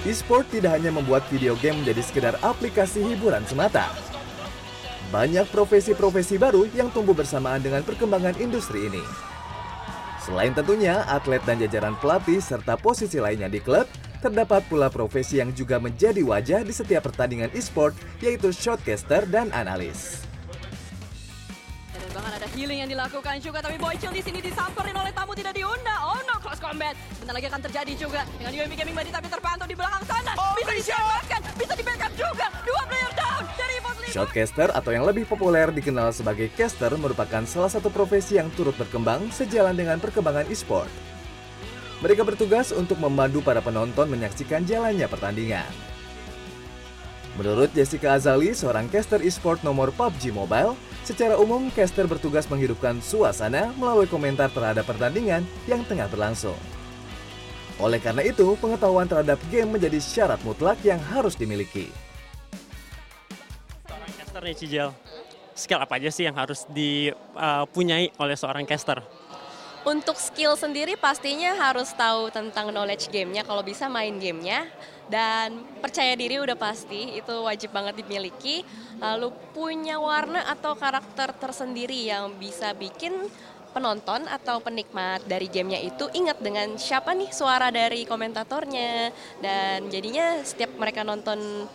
E-sport tidak hanya membuat video game menjadi sekedar aplikasi hiburan semata. Banyak profesi-profesi baru yang tumbuh bersamaan dengan perkembangan industri ini. Selain tentunya atlet dan jajaran pelatih serta posisi lainnya di klub, terdapat pula profesi yang juga menjadi wajah di setiap pertandingan e-sport, yaitu shotcaster dan analis. Ada healing yang dilakukan juga, tapi Boychill di sini disamperin oleh tamu combat. Bentar lagi akan terjadi juga dengan UMB Gaming Buddy tapi terpantau di belakang sana. bisa diselamatkan, bisa di backup juga. Dua player down dari. Shotcaster atau yang lebih populer dikenal sebagai caster merupakan salah satu profesi yang turut berkembang sejalan dengan perkembangan e-sport. Mereka bertugas untuk memandu para penonton menyaksikan jalannya pertandingan. Menurut Jessica Azali, seorang caster e-sport nomor PUBG Mobile, secara umum caster bertugas menghidupkan suasana melalui komentar terhadap pertandingan yang tengah berlangsung. Oleh karena itu, pengetahuan terhadap game menjadi syarat mutlak yang harus dimiliki. Seorang caster nih Cijel, skill apa aja sih yang harus dipunyai oleh seorang caster? Untuk skill sendiri pastinya harus tahu tentang knowledge gamenya, kalau bisa main gamenya. Dan percaya diri udah pasti, itu wajib banget dimiliki. Lalu punya warna atau karakter tersendiri yang bisa bikin penonton atau penikmat dari gamenya itu ingat dengan siapa nih suara dari komentatornya. Dan jadinya setiap mereka nonton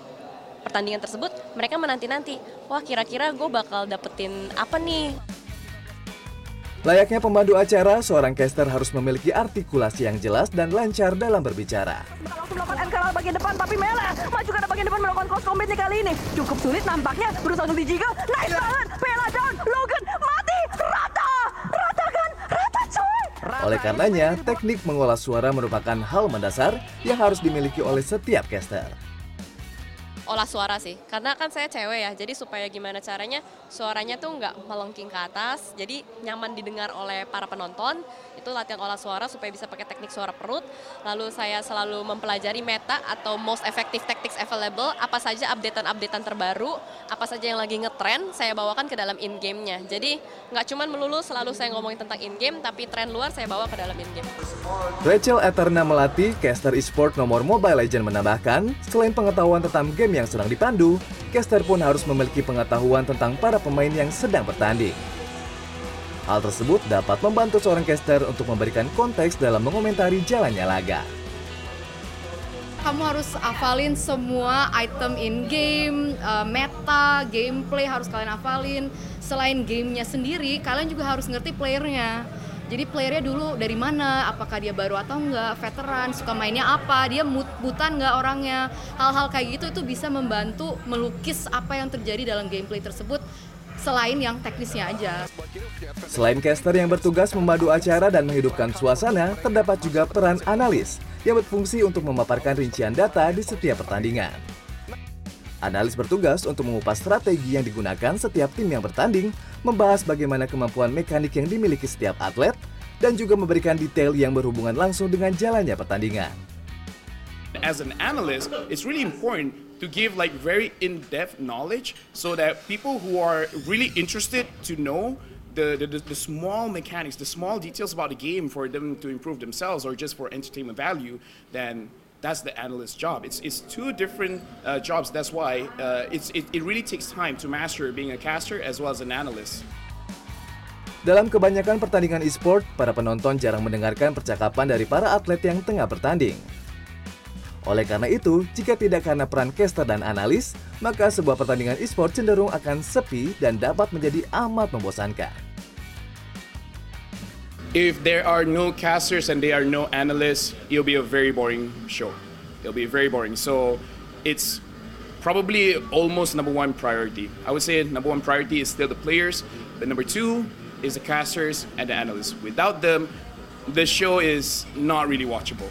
pertandingan tersebut, mereka menanti-nanti, wah kira-kira gue bakal dapetin apa nih Layaknya pemandu acara, seorang caster harus memiliki artikulasi yang jelas dan lancar dalam berbicara. langsung melakukan NK bagian depan tapi Mela maju ke arah bagian depan melakukan cross combat nih kali ini cukup sulit nampaknya berusaha untuk dijiggle nice banget Mela down Logan Oleh karenanya, teknik mengolah suara merupakan hal mendasar yang harus dimiliki oleh setiap caster. Olah suara sih. Karena kan saya cewek ya jadi supaya gimana caranya suaranya tuh nggak melengking ke atas jadi nyaman didengar oleh para penonton. Itu latihan olah suara supaya bisa pakai teknik suara perut. Lalu saya selalu mempelajari meta atau most effective tactics available apa saja updatean-updatean terbaru apa saja yang lagi ngetren saya bawakan ke dalam in game-nya jadi nggak cuman melulu selalu saya ngomongin tentang in game tapi tren luar saya bawa ke dalam in game Rachel Eterna Melati, caster e-sport nomor Mobile Legends menambahkan, selain pengetahuan tentang game yang sedang dipandu, caster pun harus memiliki pengetahuan tentang para pemain yang sedang bertanding. Hal tersebut dapat membantu seorang caster untuk memberikan konteks dalam mengomentari jalannya laga. kamu harus hafalin semua item in game, eh, meta, gameplay harus kalian hafalin. Selain gamenya sendiri, kalian juga harus ngerti playernya. Jadi playernya dulu dari mana, apakah dia baru atau enggak, veteran, suka mainnya apa, dia mut butan enggak orangnya. Hal-hal kayak gitu itu bisa membantu melukis apa yang terjadi dalam gameplay tersebut selain yang teknisnya aja. Selain caster yang bertugas memandu acara dan menghidupkan suasana, terdapat juga peran analis yang berfungsi untuk memaparkan rincian data di setiap pertandingan. Analis bertugas untuk mengupas strategi yang digunakan setiap tim yang bertanding, membahas bagaimana kemampuan mekanik yang dimiliki setiap atlet, dan juga memberikan detail yang berhubungan langsung dengan jalannya pertandingan. as an analyst, it's really important to give like very in-depth knowledge so that people who are really interested to know the, the, the, small mechanics, the small details about the game for them to improve themselves or just for entertainment value, then that's the analyst's job. It's, it's two different uh, jobs. That's why uh, it's, it, it really takes time to master being a caster as well as an analyst. Dalam kebanyakan pertandingan e-sport, para penonton jarang mendengarkan percakapan dari para atlet yang tengah bertanding. Oleh karena itu, jika tidak karena peran caster dan analis, maka sebuah pertandingan e-sport cenderung akan sepi dan dapat menjadi amat membosankan. If there are no casters and there are no analysts, it'll be a very boring show. It'll be very boring. So it's probably almost number one priority. I would say number one priority is still the players, but number two is the casters and the analysts. Without them, the show is not really watchable.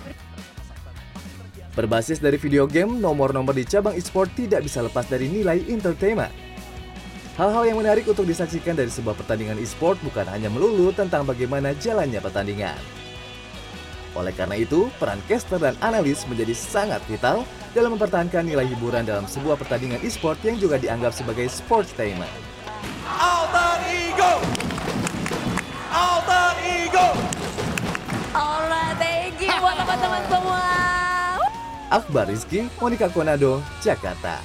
Berbasis dari video game, nomor-nomor di cabang e-sport tidak bisa lepas dari nilai entertainment. Hal-hal yang menarik untuk disaksikan dari sebuah pertandingan e-sport bukan hanya melulu tentang bagaimana jalannya pertandingan. Oleh karena itu, peran caster dan analis menjadi sangat vital dalam mempertahankan nilai hiburan dalam sebuah pertandingan e-sport yang juga dianggap sebagai sportainment. Alter Ego! Alter Ego! Alright, thank you buat teman-teman semua. Akbar Rizky, Monika Konado, Jakarta.